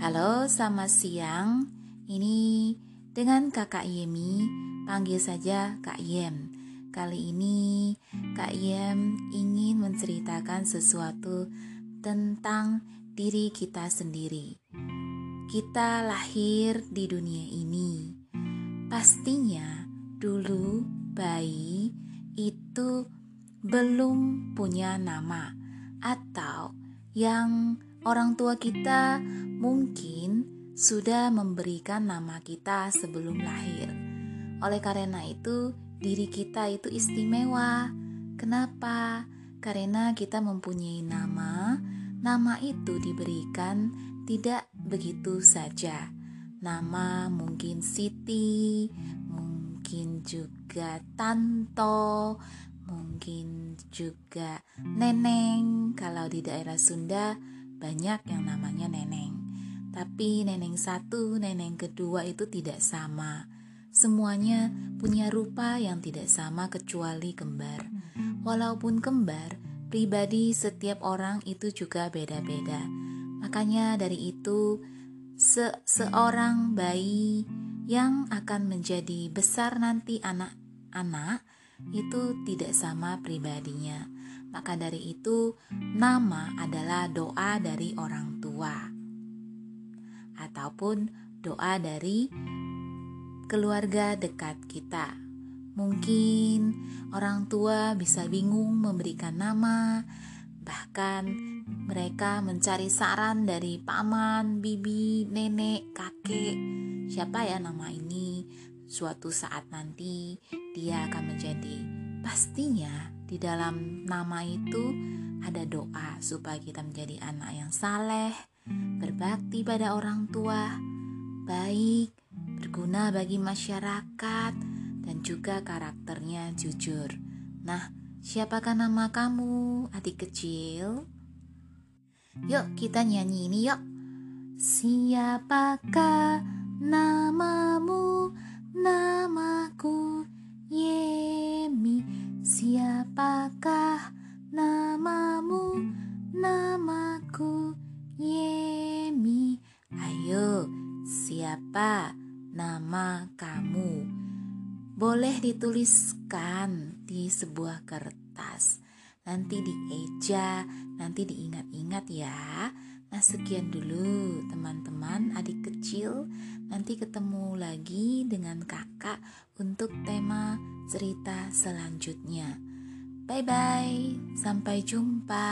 Halo, selamat siang. Ini dengan Kakak Yemi, panggil saja Kak Yem. Kali ini Kak Yem ingin menceritakan sesuatu tentang diri kita sendiri. Kita lahir di dunia ini. Pastinya dulu bayi itu belum punya nama atau yang orang tua kita mungkin sudah memberikan nama kita sebelum lahir. Oleh karena itu, diri kita itu istimewa. Kenapa? Karena kita mempunyai nama, nama itu diberikan tidak begitu saja. Nama mungkin Siti, mungkin juga Tanto, mungkin juga Neneng. Kalau di daerah Sunda banyak yang namanya Neneng. Tapi neneng satu, neneng kedua itu tidak sama. Semuanya punya rupa yang tidak sama kecuali kembar. Walaupun kembar, pribadi setiap orang itu juga beda-beda. Makanya dari itu, se seorang bayi yang akan menjadi besar nanti anak-anak itu tidak sama pribadinya. Maka dari itu, nama adalah doa dari orang tua ataupun doa dari keluarga dekat kita. Mungkin orang tua bisa bingung memberikan nama, bahkan mereka mencari saran dari paman, bibi, nenek, kakek. Siapa ya nama ini? Suatu saat nanti dia akan menjadi. Pastinya di dalam nama itu ada doa supaya kita menjadi anak yang saleh, berbakti pada orang tua, baik, berguna bagi masyarakat, dan juga karakternya jujur. Nah, siapakah nama kamu, adik kecil? Yuk, kita nyanyi ini yuk. Siapakah namamu? Namaku siapa nama kamu? Boleh dituliskan di sebuah kertas. Nanti dieja, nanti diingat-ingat ya. Nah, sekian dulu teman-teman, adik kecil. Nanti ketemu lagi dengan kakak untuk tema cerita selanjutnya. Bye bye, sampai jumpa.